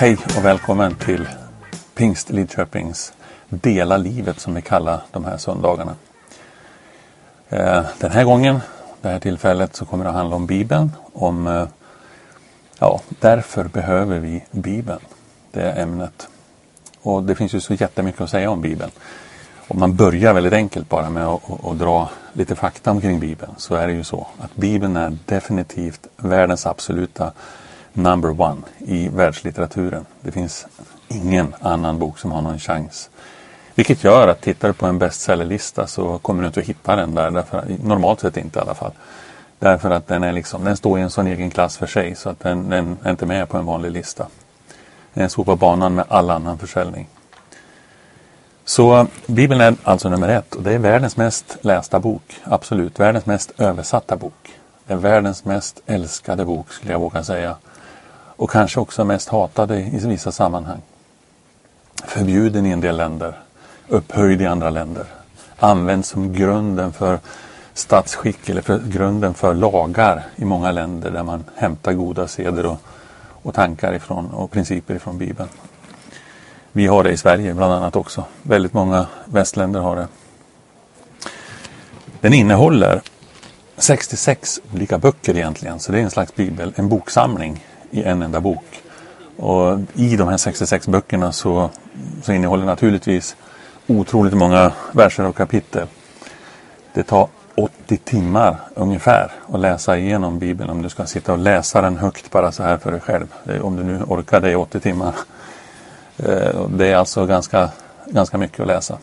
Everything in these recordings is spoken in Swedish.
Hej och välkommen till Pingst Lidköpings Dela livet som vi kallar de här söndagarna. Eh, den här gången, det här tillfället, så kommer det att handla om Bibeln. Om, eh, ja, därför behöver vi Bibeln. Det är ämnet. Och det finns ju så jättemycket att säga om Bibeln. Om man börjar väldigt enkelt bara med att, att dra lite fakta omkring Bibeln så är det ju så att Bibeln är definitivt världens absoluta number one i världslitteraturen. Det finns ingen annan bok som har någon chans. Vilket gör att tittar du på en bestsellerlista så kommer du inte att hitta den där. Därför, normalt sett inte i alla fall. Därför att den, är liksom, den står i en sån egen klass för sig så att den, den är inte med på en vanlig lista. Den står på banan med all annan försäljning. Så Bibeln är alltså nummer ett och det är världens mest lästa bok. Absolut, världens mest översatta bok. Det är världens mest älskade bok skulle jag våga säga. Och kanske också mest hatade i vissa sammanhang. Förbjuden i en del länder, upphöjd i andra länder. Används som grunden för statsskick eller för grunden för lagar i många länder där man hämtar goda seder och, och tankar ifrån och principer ifrån Bibeln. Vi har det i Sverige bland annat också. Väldigt många västländer har det. Den innehåller 66 olika böcker egentligen, så det är en slags bibel, en boksamling i en enda bok. Och I de här 66 böckerna så, så innehåller naturligtvis otroligt många verser och kapitel. Det tar 80 timmar ungefär att läsa igenom Bibeln om du ska sitta och läsa den högt bara så här för dig själv. Om du nu orkar det i 80 timmar. Eh, det är alltså ganska, ganska mycket att läsa.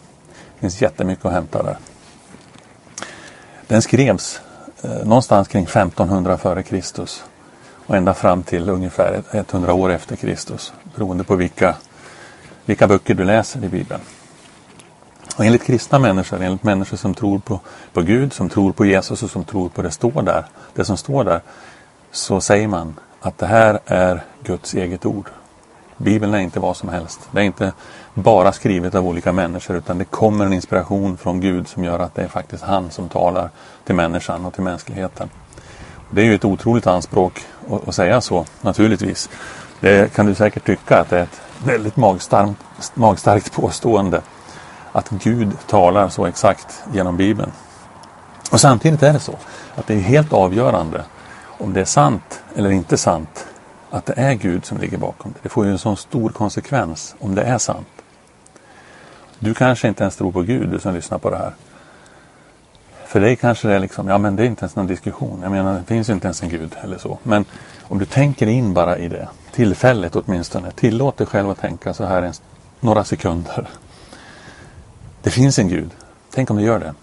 Det finns jättemycket att hämta där. Den skrevs eh, någonstans kring 1500 före Kristus och ända fram till ungefär 100 år efter Kristus beroende på vilka, vilka böcker du läser i Bibeln. Och enligt kristna människor, enligt människor som tror på, på Gud, som tror på Jesus och som tror på det, står där, det som står där, så säger man att det här är Guds eget ord. Bibeln är inte vad som helst. Det är inte bara skrivet av olika människor utan det kommer en inspiration från Gud som gör att det är faktiskt han som talar till människan och till mänskligheten. Det är ju ett otroligt anspråk att, säga så naturligtvis. Det kan du säkert tycka att det är ett väldigt magstarkt, magstarkt påstående att Gud talar så exakt genom Bibeln. Och samtidigt är det så att det är helt avgörande om det är sant eller inte sant att det är Gud som ligger bakom det. Det får ju en sån stor konsekvens om det är sant. Du kanske inte ens tror på Gud, du som lyssnar på det här. För dig kanske det är liksom, ja men det är inte ens någon diskussion. Jag menar, det finns ju inte ens en Gud eller så. Men om du tänker in bara i det, tillfället åtminstone, tillåt dig själv att tänka så här en, några sekunder. Det finns en Gud. Tänk om det gör det.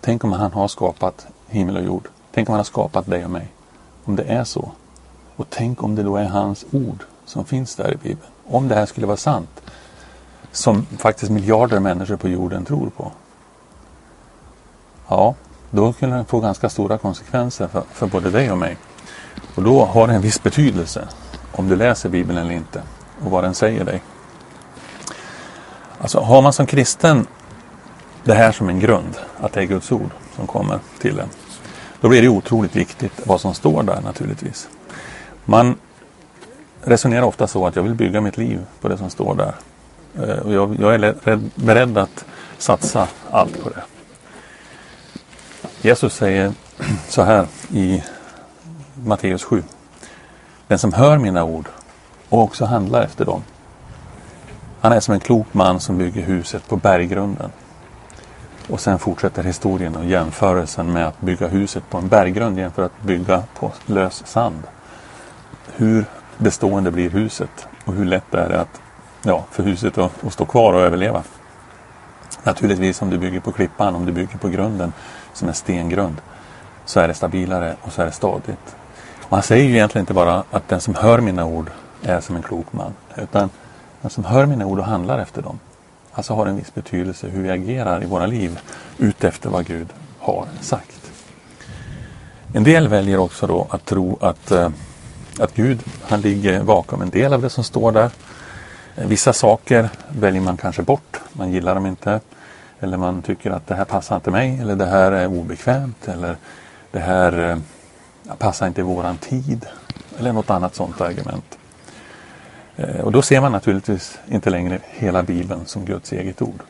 Tänk om han har skapat himmel och jord. Tänk om han har skapat dig och mig. Om det är så, och tänk om det då är hans ord som finns där i Bibeln. Om det här skulle vara sant. Som faktiskt miljarder människor på jorden tror på. Ja, då kunde det få ganska stora konsekvenser för, för både dig och mig. Och då har det en viss betydelse om du läser Bibeln eller inte och vad den säger dig. Alltså har man som kristen det här som en grund, att det är Guds ord som kommer till en. Då blir det otroligt viktigt vad som står där naturligtvis. Man resonerar ofta så att jag vill bygga mitt liv på det som står där. Eh, och jag, jag är beredd att satsa allt på det. Jesus säger så här i Matteus 7. Den som hör mina ord och också handlar efter dem. Han är som en klok man som bygger huset på berggrunden. Och sen fortsätter historien och jämförelsen med att bygga huset på en berggrund jämfört med att bygga på lös sand hur bestående blir huset och hur lätt är det att, ja, för huset att, att stå kvar och överleva. Naturligtvis om du bygger på klippan, om du bygger på grunden som är stengrund så är det stabilare och så är det stadigt. Och han säger ju egentligen inte bara att den som hör mina ord är som en klok man utan den som hör mina ord och handlar efter dem alltså har en viss betydelse hur vi agerar i våra liv utefter vad Gud har sagt. En del väljer också då att tro att eh, att Gud han ligger bakom en del av det som står där. Eh, vissa saker väljer man kanske bort, man gillar dem inte. Eller man tycker att det här passar inte mig eller det här är obekvämt eller det här eh, passar inte i våran tid. Eller något annat sådant argument. Eh, och då ser man naturligtvis inte längre hela Bibeln som Guds eget ord.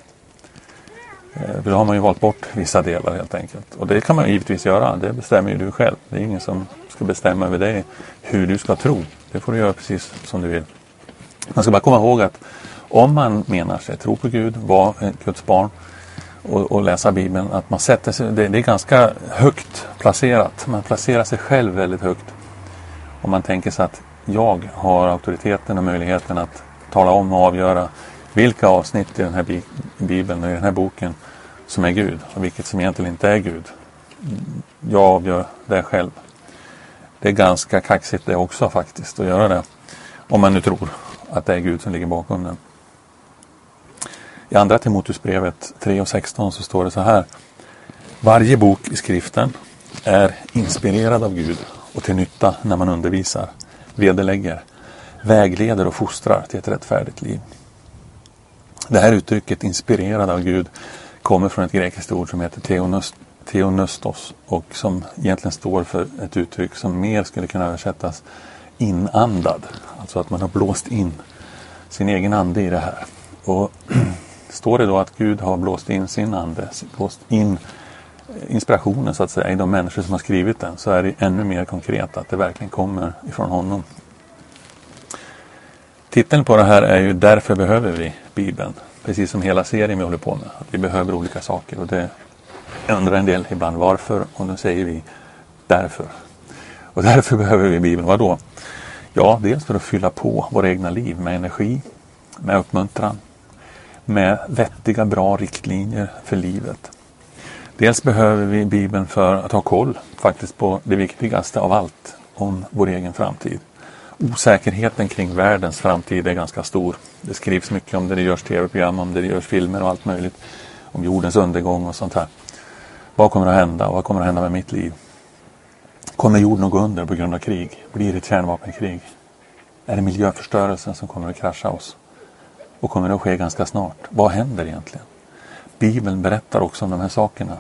Eh, för då har man ju valt bort vissa delar helt enkelt. Och det kan man givetvis göra, det bestämmer ju du själv. Det är ingen som ska bestämma över dig hur du ska tro. Det får du göra precis som du vill. Man ska bara komma ihåg att om man menar sig tro på Gud, vara Guds barn och, och, läsa Bibeln, att man sätter sig, det, det, är ganska högt placerat. Man placerar sig själv väldigt högt. Om man tänker sig att jag har auktoriteten och möjligheten att tala om och avgöra vilka avsnitt i den här Bibeln och i den här boken som är Gud och vilket som egentligen inte är Gud. Jag avgör det själv. Det är ganska kaxigt det också faktiskt att göra det. Om man nu tror att det är Gud som ligger bakom den. I andra Timoteusbrevet 3 och 16 så står det så här. Varje bok i skriften är inspirerad av Gud och till nytta när man undervisar, vederlägger, vägleder och fostrar till ett rättfärdigt liv. Det här uttrycket inspirerad av Gud kommer från ett grekiskt ord som heter teonustos och som egentligen står för ett uttryck som mer skulle kunna översättas inandad. Alltså att man har blåst in sin egen ande i det här. Och Står det då att Gud har blåst in sin ande, blåst in eh, inspirationen så att säga i de människor som har skrivit den så är det ännu mer konkret att det verkligen kommer ifrån honom. Titeln på det här är ju Därför behöver vi Bibeln. Precis som hela serien vi håller på med. Att vi behöver olika saker och det undrar en del ibland varför och nu säger vi därför. Och därför behöver vi Bibeln. Vad då? Ja, dels för att fylla på våra egna liv med energi, med uppmuntran, med vettiga, bra riktlinjer för livet. Dels behöver vi Bibeln för att ha koll faktiskt på det viktigaste av allt om vår egen framtid. Osäkerheten kring världens framtid är ganska stor. Det skrivs mycket om det, det görs tv-program om det, det görs filmer och allt möjligt. Om jordens undergång och sånt här. Vad kommer att hända? Vad kommer att hända med mitt liv? Kommer jorden att gå under på grund av krig? Blir det ett kärnvapenkrig? Är det miljöförstörelsen som kommer att krascha oss? Och kommer att ske ganska snart. Vad händer egentligen? Bibeln berättar också om de här sakerna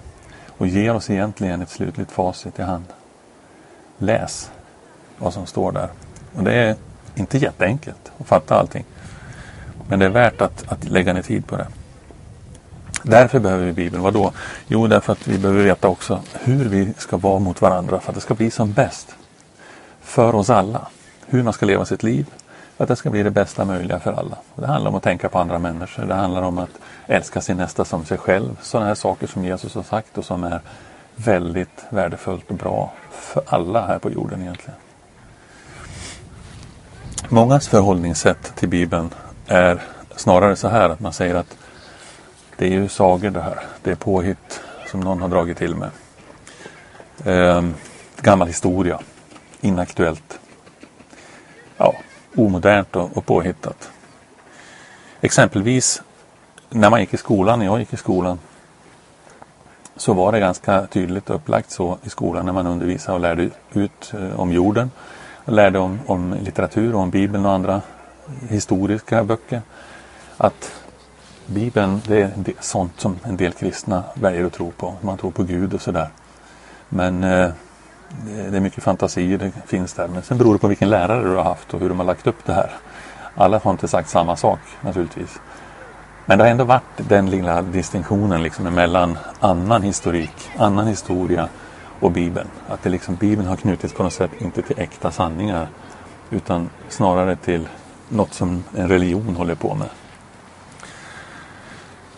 och ger oss egentligen ett slutligt facit i hand. Läs vad som står där. Och det är inte jätteenkelt att fatta allting. Men det är värt att, att lägga ner tid på det. Därför behöver vi Bibeln. Vad då? Jo, därför att vi behöver veta också hur vi ska vara mot varandra för att det ska bli som bäst. För oss alla. Hur man ska leva sitt liv, för att det ska bli det bästa möjliga för alla. Och det handlar om att tänka på andra människor. Det handlar om att älska sin nästa som sig själv. Sådana här saker som Jesus har sagt och som är väldigt värdefullt och bra för alla här på jorden egentligen. Mångas förhållningssätt till Bibeln är snarare så här att man säger att det är ju sagor det här. Det är påhitt som någon har dragit till med. Ehm, gammal historia. Inaktuellt. Ja, omodernt och, och påhittat. Exempelvis när man gick i skolan, när jag gick i skolan, så var det ganska tydligt upplagt så i skolan när man undervisade och lärde ut eh, om jorden. Och lärde om, om litteratur och om Bibeln och andra historiska böcker. Att Bibeln det är sånt som en del kristna väljer att tro på. Man tror på Gud och sådär. Men eh, det är mycket fantasi det finns där. Men sen beror det på vilken lärare du har haft och hur de har lagt upp det här. Alla har inte sagt samma sak naturligtvis. Men det har ändå varit den lilla distinktionen liksom mellan annan historik, annan historia och Bibeln. Att det liksom, Bibeln har knutits på något sätt inte till äkta sanningar utan snarare till något som en religion håller på med.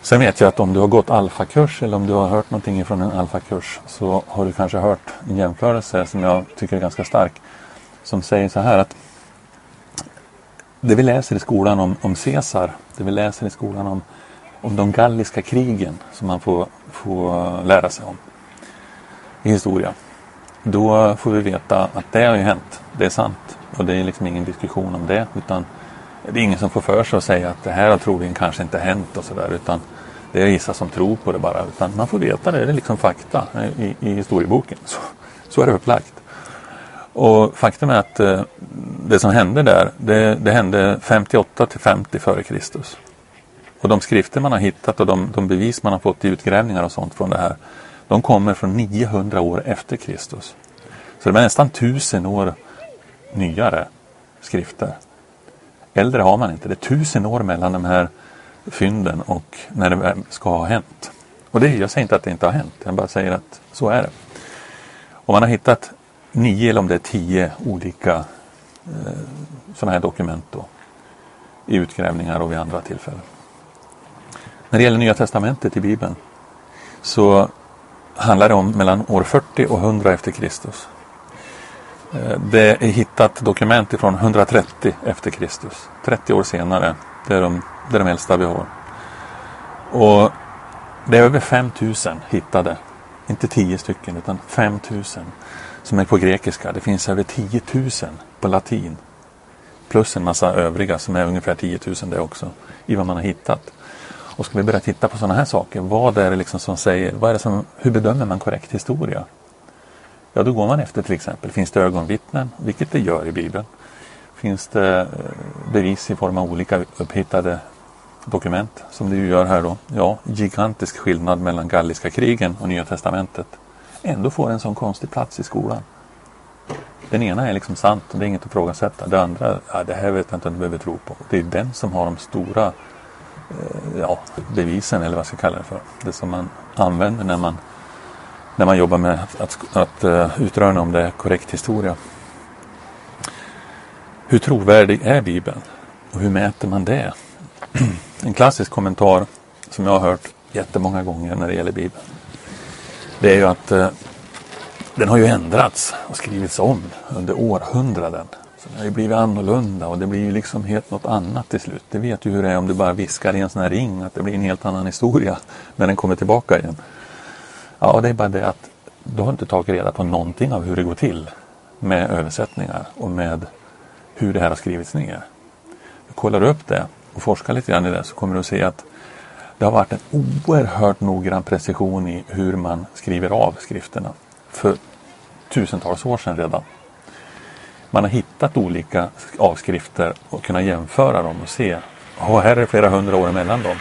Sen vet jag att om du har gått alfakurs eller om du har hört någonting från en alfakurs så har du kanske hört en jämförelse som jag tycker är ganska stark. Som säger så här att det vi läser i skolan om, om Caesar, det vi läser i skolan om, om de galliska krigen som man får, får lära sig om i historia. Då får vi veta att det har ju hänt, det är sant. Och det är liksom ingen diskussion om det utan det är ingen som får för sig att säga att det här har troligen kanske inte hänt och sådär utan det är vissa som tror på det bara. Utan man får veta det, det är liksom fakta i, i historieboken. Så, så är det upplagt. Och faktum är att eh, det som hände där, det, det, hände 58 till 50 före Kristus. Och de skrifter man har hittat och de, de, bevis man har fått i utgrävningar och sånt från det här, de kommer från 900 år efter Kristus. Så det var nästan tusen år nyare skrifter äldre har man inte. Det är tusen år mellan de här fynden och när det ska ha hänt. Och det, jag säger inte att det inte har hänt, jag bara säger att så är det. Och man har hittat nio eller om det är tio olika eh, sådana här dokument då, i utgrävningar och vid andra tillfällen. När det gäller Nya Testamentet i Bibeln så handlar det om mellan år 40 och 100 efter Kristus. Eh, det är hittat dokument ifrån 130 efter Kristus. 30 år senare. Det är de, det är de äldsta vi har. Och det är över 5000 hittade. Inte 10 stycken utan 5000 som är på grekiska. Det finns över 10 000 på latin. Plus en massa övriga som är ungefär 10 000 det också. I vad man har hittat. Och ska vi börja titta på sådana här saker. Vad är det liksom som säger, vad är det som, hur bedömer man korrekt historia? Ja, då går man efter till exempel, finns det ögonvittnen? Vilket det gör i Bibeln. Finns det eh, bevis i form av olika upphittade dokument som det ju gör här då? Ja, gigantisk skillnad mellan galliska krigen och Nya Testamentet. Ändå får en sån konstig plats i skolan. Den ena är liksom sant och det är inget att ifrågasätta. Det andra, ja, det här vet jag inte om du behöver tro på. Det är den som har de stora eh, ja, bevisen eller vad jag ska kalla det för. Det som man använder när man när man jobbar med att, att uh, utröna om det är korrekt historia. Hur trovärdig är Bibeln? Och hur mäter man det? En klassisk kommentar som jag har hört jättemånga gånger när det gäller Bibeln. Det är ju att uh, den har ju ändrats och skrivits om under århundraden. Så den har ju blivit annorlunda och det blir ju liksom helt något annat till slut. Det vet ju hur det är om du bara viskar i en sån här ring att det blir en helt annan historia när den kommer tillbaka igen. Ja, det är bara det att du har inte tagit reda på någonting av hur det går till med översättningar och med hur det här har skrivits ner. Du kollar upp det och forskar lite grann i det så kommer du att se att det har varit en oerhört noggrann precision i hur man skriver av skrifterna för tusentals år sedan redan. Man har hittat olika avskrifter och kunnat jämföra dem och se. Och här är det flera hundra år emellan dem.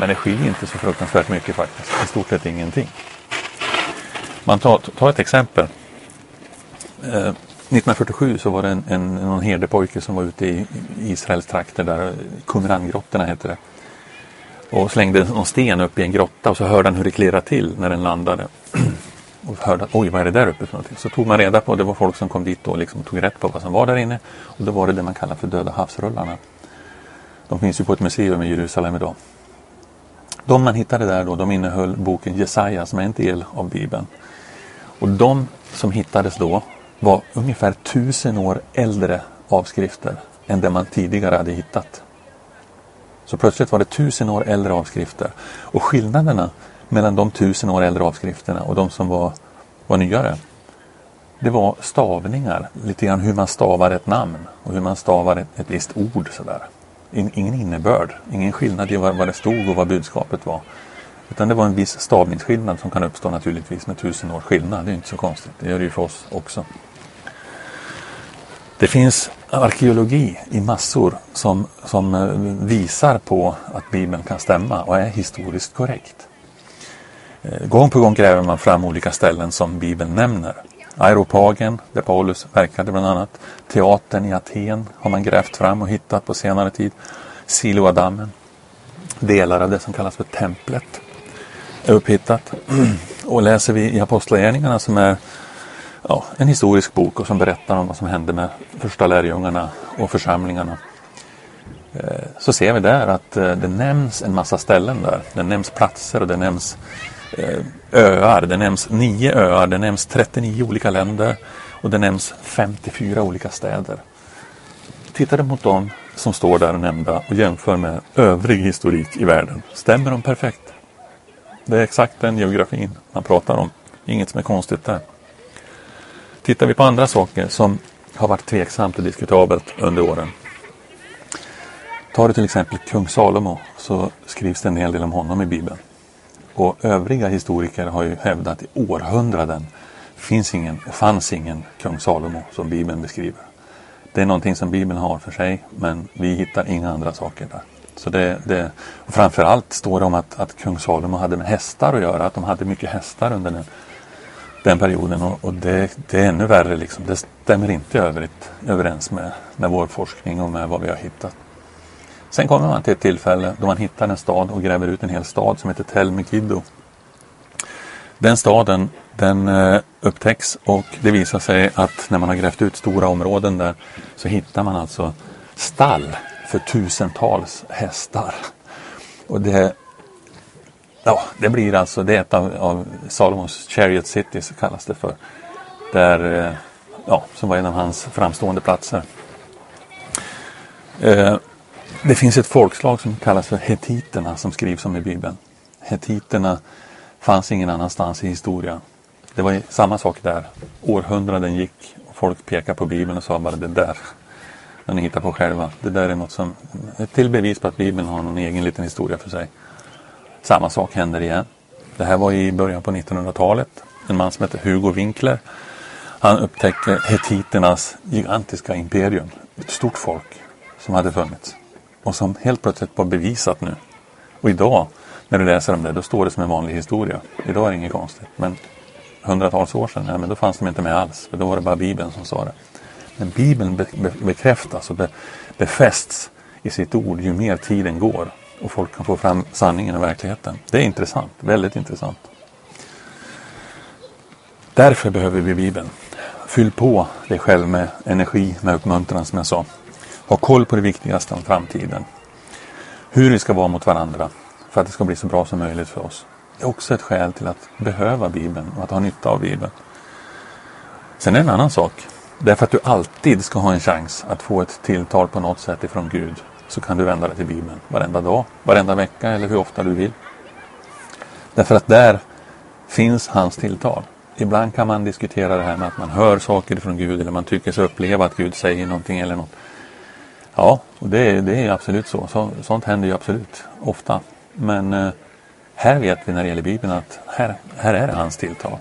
Men det skiljer inte så fruktansvärt mycket faktiskt. I stort sett ingenting. Man tar, tar ett exempel. Eh, 1947 så var det en, en, någon herdepojke som var ute i Israels trakter där Qumrangrottorna heter det. Och slängde någon sten upp i en grotta och så hörde han hur det klirrade till när den landade. och hörde att oj vad är det där uppe för någonting. Så tog man reda på, det var folk som kom dit och liksom tog rätt på vad som var där inne. Och då var det det man kallar för Döda havsrullarna. De finns ju på ett museum i Jerusalem idag. De man hittade där då, de innehöll boken Jesaja som är en del av Bibeln. Och de som hittades då var ungefär tusen år äldre avskrifter än det man tidigare hade hittat. Så plötsligt var det tusen år äldre avskrifter. Och skillnaderna mellan de tusen år äldre avskrifterna och de som var, var nyare. Det var stavningar, lite grann hur man stavar ett namn och hur man stavar ett, ett visst ord. Sådär. ingen innebörd, ingen skillnad i vad, vad det stod och vad budskapet var. Utan det var en viss stavningsskillnad som kan uppstå naturligtvis med tusen års skillnad. Det är inte så konstigt. Det gör det ju för oss också. Det finns arkeologi i massor som, som eh, visar på att Bibeln kan stämma och är historiskt korrekt. Eh, gång på gång gräver man fram olika ställen som Bibeln nämner. Aeropagen, där Paulus verkade bland annat. Teatern i Aten har man grävt fram och hittat på senare tid. Siloadammen. Delar av det som kallas för templet upphittat. Och läser vi i Apostlagärningarna som är ja, en historisk bok och som berättar om vad som hände med första lärjungarna och församlingarna. Eh, så ser vi där att eh, det nämns en massa ställen där. Det nämns platser och det nämns eh, öar. Det nämns nio öar, det nämns 39 olika länder och det nämns 54 olika städer. Tittar du mot dem som står där nämnda och jämför med övrig historik i världen, stämmer de perfekt? Det är exakt den geografin man pratar om. Inget som är konstigt där. Tittar vi på andra saker som har varit tveksamt och diskutabelt under åren. Tar du till exempel kung Salomo så skrivs det en hel del om honom i Bibeln. Och övriga historiker har ju hävdat i århundraden finns ingen, fanns ingen kung Salomo som Bibeln beskriver. Det är någonting som Bibeln har för sig men vi hittar inga andra saker där. Så det, det, och framförallt står det om att, att kung Salomo hade med hästar att göra, att de hade mycket hästar under den, den perioden och, och det, det, är ännu värre. Liksom. Det stämmer inte övrigt, överens med, med vår forskning och med vad vi har hittat. Sen kommer man till ett tillfälle då man hittar en stad och gräver ut en hel stad som heter Tel Megiddo. Den staden den eh, upptäcks och det visar sig att när man har grävt ut stora områden där så hittar man alltså stall för tusentals hästar. Och det, ja, det blir alltså, det är ett av, av Salomos Chariot Cities kallas det för. Där, eh, ja, som var en av hans framstående platser. Eh, det finns ett folkslag som kallas för hetiterna som skrivs om i Bibeln. Hetiterna fanns ingen annanstans i historien. Det var samma sak där. Århundraden gick och folk pekade på Bibeln och sa bara det där. När ni hittar på själva. Det där är något som ett till bevis på att Bibeln har någon egen liten historia för sig. Samma sak händer igen. Det här var i början på 1900-talet. En man som heter Hugo Winkler. Han upptäckte hetiternas gigantiska imperium. Ett stort folk som hade funnits. Och som helt plötsligt var bevisat nu. Och idag när du läser om det, då står det som en vanlig historia. Idag är det inget konstigt. Men hundratals år sedan, ja, men då fanns de inte med alls. För då var det bara Bibeln som sa det. Men Bibeln be be bekräftas och be befästs i sitt ord ju mer tiden går. Och folk kan få fram sanningen och verkligheten. Det är intressant, väldigt intressant. Därför behöver vi Bibeln. Fyll på dig själv med energi, med uppmuntran som jag sa. Ha koll på det viktigaste om framtiden. Hur vi ska vara mot varandra för att det ska bli så bra som möjligt för oss. Det är också ett skäl till att behöva Bibeln och att ha nytta av Bibeln. Sen är det en annan sak. Därför att du alltid ska ha en chans att få ett tilltal på något sätt ifrån Gud så kan du vända dig till Bibeln varenda dag, varenda vecka eller hur ofta du vill. Därför att där finns hans tilltal. Ibland kan man diskutera det här med att man hör saker från Gud eller man tycker sig uppleva att Gud säger någonting eller något. Ja, och det, det är absolut så. så. Sånt händer ju absolut ofta. Men eh, här vet vi när det gäller Bibeln att här, här är det hans tilltal.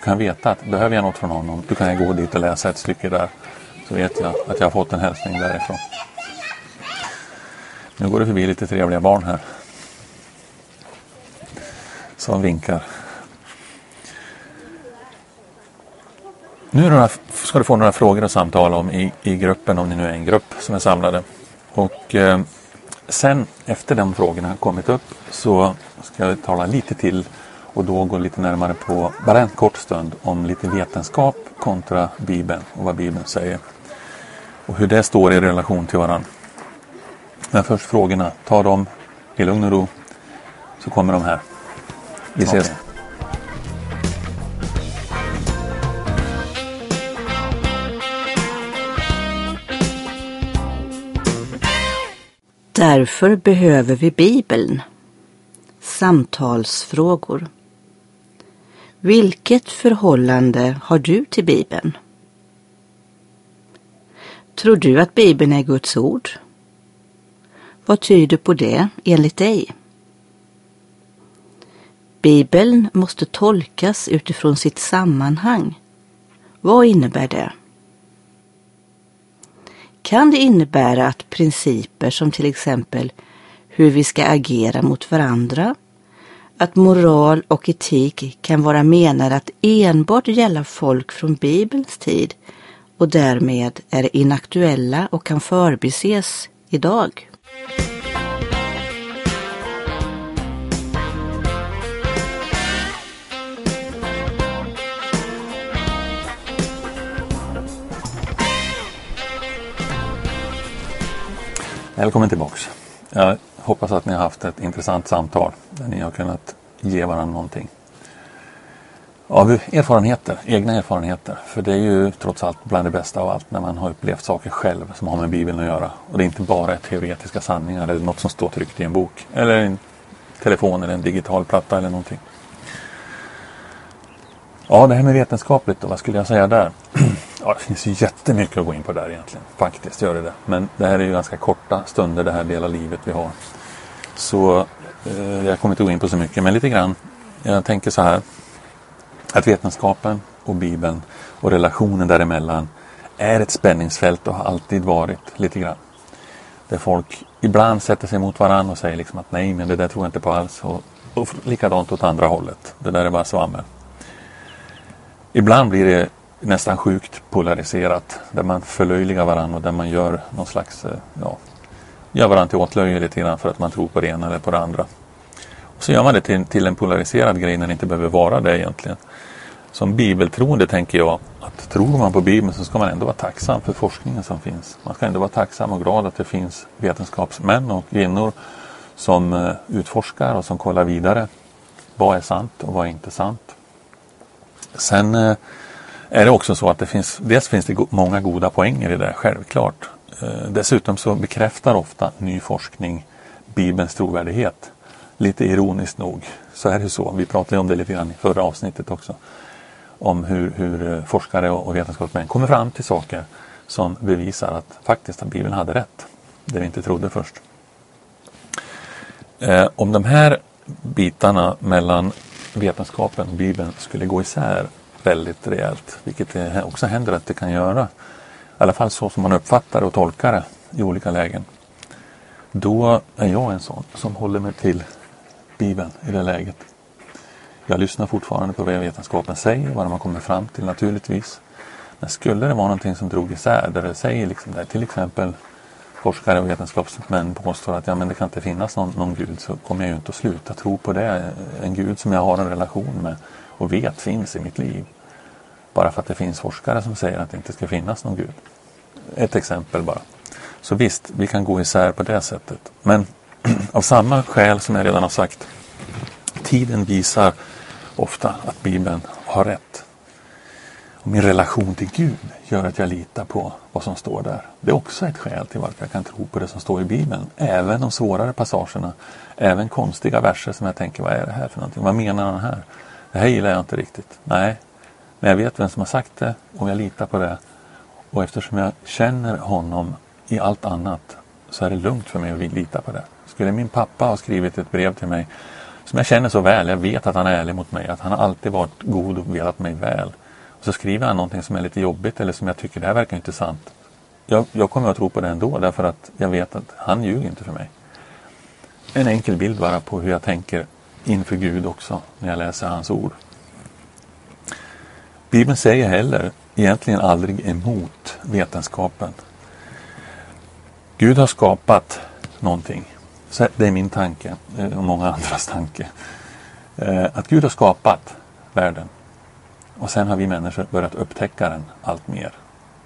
Du kan veta att behöver jag något från honom, då kan jag gå dit och läsa ett stycke där. Så vet jag att jag har fått en hälsning därifrån. Nu går det förbi lite trevliga barn här. Som vinkar. Nu ska du få några frågor att samtala om i, i gruppen, om ni nu är en grupp som är samlade. Och eh, sen efter de frågorna har kommit upp så ska jag tala lite till och då gå lite närmare på, bara en kort stund, om lite vetenskap kontra Bibeln och vad Bibeln säger. Och hur det står i relation till varandra. Men först frågorna, ta dem i lugn och ro så kommer de här. Vi ses. Okay. Därför behöver vi Bibeln. Samtalsfrågor. Vilket förhållande har du till Bibeln? Tror du att Bibeln är Guds ord? Vad tyder på det enligt dig? Bibeln måste tolkas utifrån sitt sammanhang. Vad innebär det? kan det innebära att principer som till exempel hur vi ska agera mot varandra, att moral och etik kan vara menade att enbart gälla folk från Bibelns tid och därmed är inaktuella och kan förbises idag. Välkommen tillbaks. Hoppas att ni har haft ett intressant samtal där ni har kunnat ge varandra någonting. Av erfarenheter, egna erfarenheter. För det är ju trots allt bland det bästa av allt när man har upplevt saker själv som har med Bibeln att göra. Och det är inte bara teoretiska sanningar eller något som står tryckt i en bok. Eller en telefon eller en digital platta eller någonting. Ja, det här med vetenskapligt då, vad skulle jag säga där? Ja, det finns ju jättemycket att gå in på där egentligen. Faktiskt gör det det. Men det här är ju ganska korta stunder det här del av livet vi har. Så eh, jag kommer inte gå in på så mycket, men lite grann. Jag tänker så här. Att vetenskapen och Bibeln och relationen däremellan är ett spänningsfält och har alltid varit lite grann. Där folk ibland sätter sig mot varandra och säger liksom att nej, men det där tror jag inte på alls. Och, och likadant åt andra hållet. Det där är bara svammel. Ibland blir det nästan sjukt polariserat. Där man förlöjligar varandra och där man gör någon slags, eh, ja, gör varandra till åtlöje lite grann för att man tror på det ena eller på det andra. Och så gör man det till, till en polariserad grej när det inte behöver vara det egentligen. Som bibeltroende tänker jag att tror man på Bibeln så ska man ändå vara tacksam för forskningen som finns. Man ska ändå vara tacksam och glad att det finns vetenskapsmän och kvinnor som eh, utforskar och som kollar vidare. Vad är sant och vad är inte sant? Sen eh, är det också så att det finns, dels finns det många goda poänger i det, självklart. Eh, dessutom så bekräftar ofta ny forskning Bibelns trovärdighet. Lite ironiskt nog så är det så. Vi pratade om det lite grann i förra avsnittet också. Om hur, hur eh, forskare och vetenskapsmän kommer fram till saker som bevisar att faktiskt att Bibeln hade rätt. Det vi inte trodde först. Eh, om de här bitarna mellan vetenskapen och Bibeln skulle gå isär väldigt rejält, vilket det också händer att det kan göra, i alla fall så som man uppfattar och tolkar det i olika lägen, då är jag en sån som håller mig till Bibeln i det läget. Jag lyssnar fortfarande på vad vetenskapen säger, vad de har kommit fram till naturligtvis. Men skulle det vara någonting som drog isär, där det säger liksom där, till exempel forskare och vetenskapsmän påstår att ja, men det kan inte finnas någon, någon gud så kommer jag ju inte att sluta tro på det. En gud som jag har en relation med och vet finns i mitt liv. Bara för att det finns forskare som säger att det inte ska finnas någon gud. Ett exempel bara. Så visst, vi kan gå isär på det sättet. Men av samma skäl som jag redan har sagt. Tiden visar ofta att Bibeln har rätt. Och min relation till Gud gör att jag litar på vad som står där. Det är också ett skäl till varför jag kan tro på det som står i Bibeln. Även de svårare passagerna. Även konstiga verser som jag tänker, vad är det här för någonting? Vad menar han här? Det här gillar jag inte riktigt. Nej, men jag vet vem som har sagt det och jag litar på det. Och eftersom jag känner honom i allt annat så är det lugnt för mig att lita på det. Skulle min pappa ha skrivit ett brev till mig som jag känner så väl, jag vet att han är ärlig mot mig, att han alltid varit god och velat mig väl. Och så skriver han någonting som är lite jobbigt eller som jag tycker det här verkar intressant. Jag, jag kommer att tro på det ändå därför att jag vet att han ljuger inte för mig. En enkel bild bara på hur jag tänker inför Gud också när jag läser hans ord. Bibeln säger heller egentligen aldrig emot vetenskapen. Gud har skapat någonting. det är min tanke eh, och många andras tanke. Eh, att Gud har skapat världen. Och sen har vi människor börjat upptäcka den allt mer.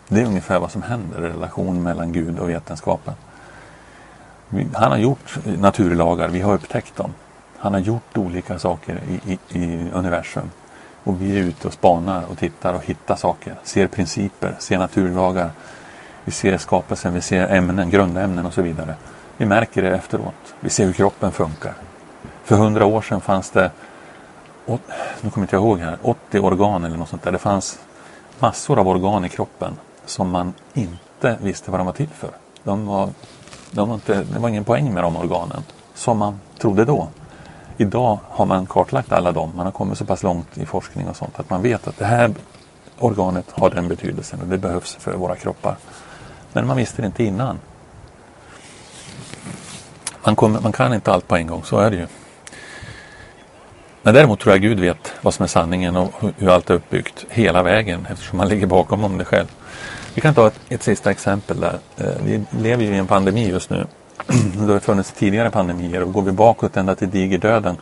Det är ungefär vad som händer i relationen mellan Gud och vetenskapen. Han har gjort naturlagar, vi har upptäckt dem. Han har gjort olika saker i, i, i universum. Och vi är ute och spanar och tittar och hittar saker, ser principer, ser naturlagar. Vi ser skapelsen, vi ser ämnen, grundämnen och så vidare. Vi märker det efteråt. Vi ser hur kroppen funkar. För hundra år sedan fanns det, nu kommer inte jag ihåg här, 80 organ eller något sånt där. Det fanns massor av organ i kroppen som man inte visste vad de var till för. De var, de var inte, det var ingen poäng med de organen, som man trodde då. Idag har man kartlagt alla dem. Man har kommit så pass långt i forskning och sånt att man vet att det här organet har den betydelsen och det behövs för våra kroppar. Men man visste det inte innan. Man, kommer, man kan inte allt på en gång, så är det ju. Men däremot tror jag Gud vet vad som är sanningen och hur allt är uppbyggt hela vägen eftersom han ligger bakom om det själv. Vi kan ta ett, ett sista exempel där. Eh, vi lever ju i en pandemi just nu det har funnits tidigare pandemier och går vi bakåt ända till digerdöden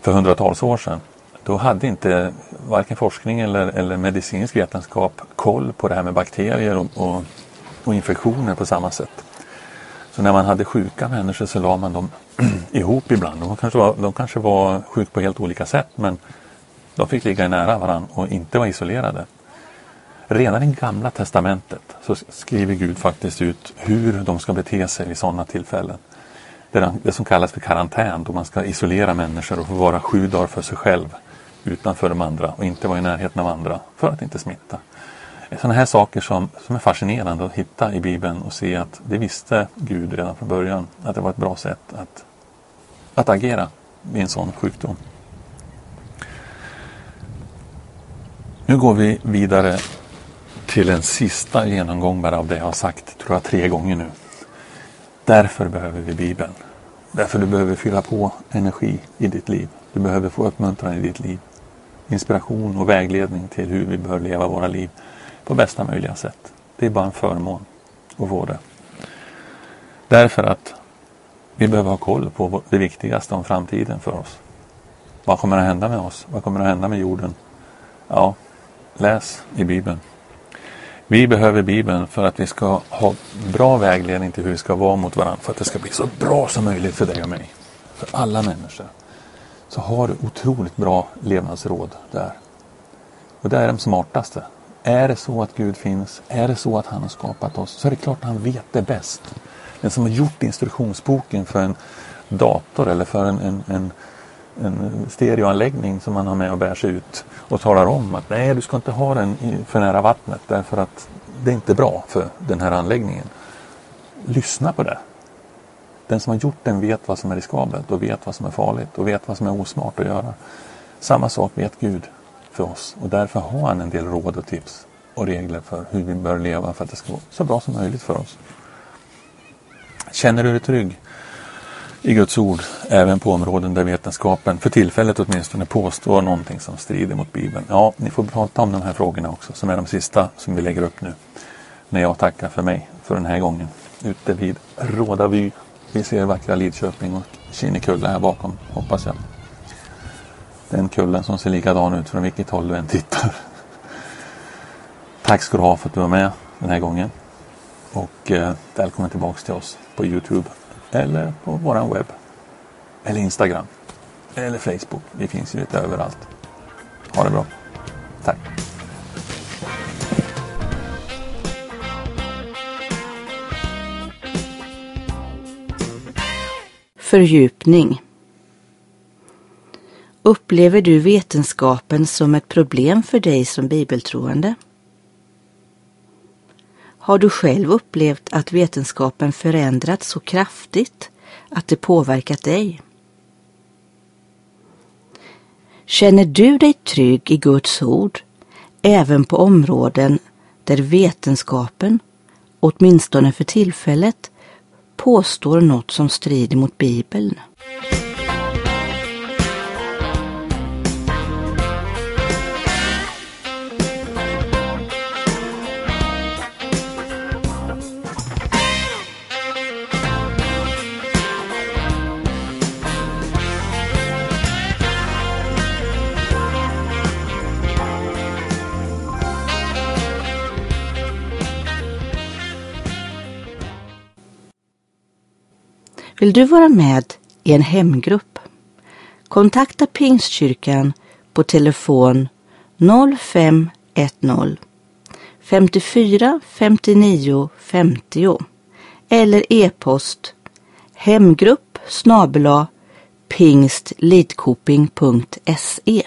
för hundratals år sedan. Då hade inte varken forskning eller, eller medicinsk vetenskap koll på det här med bakterier och, och, och infektioner på samma sätt. Så när man hade sjuka människor så la man dem ihop ibland. De kanske, var, de kanske var sjuka på helt olika sätt men de fick ligga nära varandra och inte vara isolerade. Redan i Gamla Testamentet så skriver Gud faktiskt ut hur de ska bete sig vid sådana tillfällen. Det, som kallas för karantän, då man ska isolera människor och få vara sju dagar för sig själv utanför de andra och inte vara i närheten av andra för att inte smitta. Sådana här saker som, som är fascinerande att hitta i Bibeln och se att det visste Gud redan från början att det var ett bra sätt att, att agera vid en sån sjukdom. Nu går vi vidare till en sista genomgång bara av det jag har sagt, tror jag, tre gånger nu. Därför behöver vi Bibeln. Därför du behöver fylla på energi i ditt liv. Du behöver få uppmuntran i ditt liv. Inspiration och vägledning till hur vi bör leva våra liv på bästa möjliga sätt. Det är bara en förmån att få det. Därför att vi behöver ha koll på det viktigaste om framtiden för oss. Vad kommer att hända med oss? Vad kommer att hända med jorden? Ja, läs i Bibeln. Vi behöver Bibeln för att vi ska ha bra vägledning till hur vi ska vara mot varandra. För att det ska bli så bra som möjligt för dig och mig. För alla människor. Så har du otroligt bra levnadsråd där. Och det är de smartaste. Är det så att Gud finns, är det så att han har skapat oss, så är det klart att han vet det bäst. Den som har gjort instruktionsboken för en dator eller för en, en, en, en stereoanläggning som man har med och bär sig ut och talar om att nej, du ska inte ha den för nära vattnet därför att det är inte bra för den här anläggningen. Lyssna på det. Den som har gjort den vet vad som är riskabelt och vet vad som är farligt och vet vad som är osmart att göra. Samma sak vet Gud för oss och därför har han en del råd och tips och regler för hur vi bör leva för att det ska gå så bra som möjligt för oss. Känner du dig trygg i Guds ord även på områden där vetenskapen för tillfället åtminstone påstår någonting som strider mot Bibeln? Ja, ni får prata om de här frågorna också som är de sista som vi lägger upp nu när jag tackar för mig för den här gången ute vid Rådavy. Vi ser vackra Lidköping och Kinnekulla här bakom, hoppas jag. Den kullen som ser likadan ut från vilket håll du än tittar. Tack ska du ha för att du var med den här gången. Och eh, välkommen tillbaks till oss på Youtube eller på vår webb. Eller Instagram. Eller Facebook. Vi finns ju lite överallt. Ha det bra. Tack. Fördjupning Upplever du vetenskapen som ett problem för dig som bibeltroende? Har du själv upplevt att vetenskapen förändrats så kraftigt att det påverkat dig? Känner du dig trygg i Guds ord även på områden där vetenskapen, åtminstone för tillfället, påstår något som strider mot Bibeln? Vill du vara med i en hemgrupp? Kontakta Pingstkyrkan på telefon 0510 54 59 50 eller e-post hemgrupp snabela pingstlidkoping.se